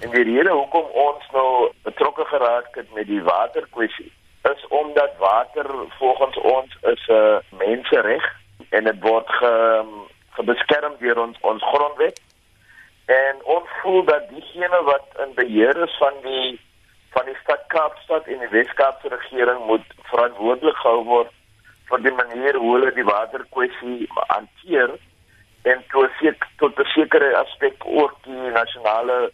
En die rede hoekom ons nou betrokke geraak het met die waterkwessie is omdat water volgens ons is 'n uh, mensereg en dit word ge, gebeskerm deur ons ons grondwet. En ons voel dat diegene wat in beheer is van die van die stad Kaapstad en die Weskaapse regering moet verantwoordelik gehou word vir die manier hoe hulle die waterkwessie hanteer en tot seker tot 'n sekere aspek ook die nasionale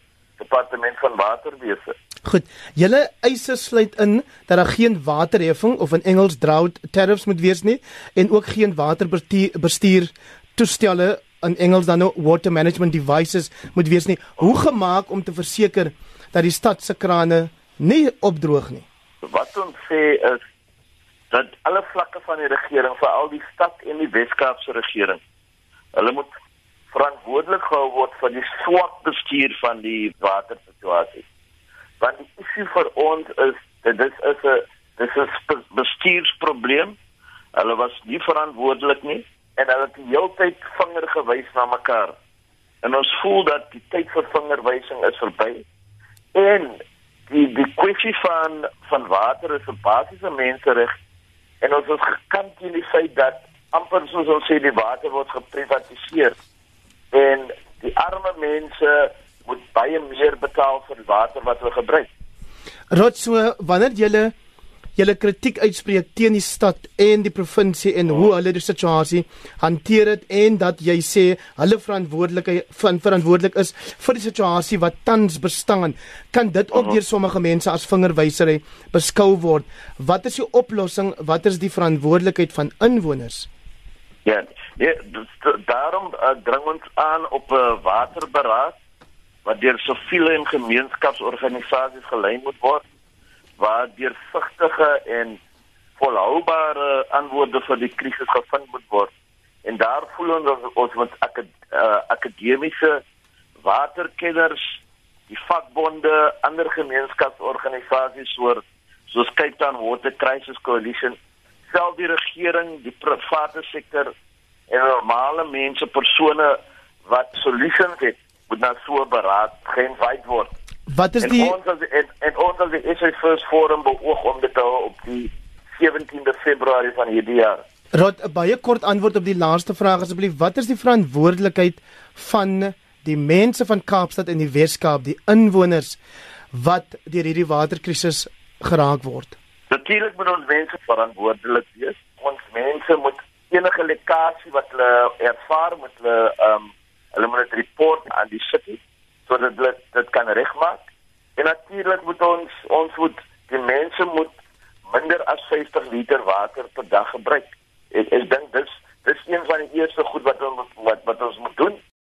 departement van waterwese. Goed. Julle eise sluit in dat daar geen waterheffing of in Engels drought tariffs moet wees nie en ook geen waterbestuur toestelle in Engels dan nou water management devices moet wees nie. Hoe gemaak om te verseker dat die stad se krane nie opdroog nie? Wat ons sê is dat alle vlakke van die regering, veral die stad en die Weskaapse regering, hulle moet verantwoordelik gehou word vir die swak bestuur van die watersituasie. Want die issue vir ons is dit is 'n dis is 'n bestuursprobleem. Hulle was nie verantwoordelik nie en hulle het die hele tyd vinger gewys na mekaar. En ons voel dat die tyd vir vingerwysing is verby. En die die kwessie van van water is 'n basiese mensereg en ons is gekant teen die feit dat amper soos ons sê die water word geprivatiseer en die arme mense moet baie meer betaal vir die water wat hulle gebruik. Rotso, wanneer jy julle kritiek uitspreek teen die stad en die provinsie en hoe hulle die situasie hanteer het en dat jy sê hulle verantwoordelik van verantwoordelik is vir die situasie wat tans bestaan, kan dit ook deur sommige mense as vingerwysery beskou word. Wat is die oplossing? Wat is die verantwoordelikheid van inwoners? Ja, ja daarom uh, dring ons aan op 'n uh, waterberaad wat deur soveel en gemeenskapsorganisasies gelei moet word waar deursigtige en volhoubare antwoorde vir die krisis gevind moet word. En daar voel ons ons, met akad, uh, akademiese waterkenners, die vakbonde, ander gemeenskapsorganisasies soos soos Cape Town Water Crisis Coalition self die regering, die private sektor en normale mense, persone wat solutions het, moet na so 'n beraad geïnviteer word. Wat is die en ons as en, en ons as die SA First Forum beoog om dit te hou op die 17de Februarie van hierdie jaar. Rod, 'n baie kort antwoord op die laaste vraag asseblief. Wat is die verantwoordelikheid van die mense van Kaapstad en die Weskaap, die inwoners wat deur hierdie waterkrisis geraak word? Natuurlik moet ons mense verantwoordelik wees. Ons mense moet enige lekkasie wat hulle ervaar met hulle ehm um, hulle moet dit report aan die city sodat hulle dit kan regmaak. En natuurlik moet ons ons moet die mense moet minder as 50 liter water per dag gebruik. Ek ek dink dis dis een van die eerste goed wat ons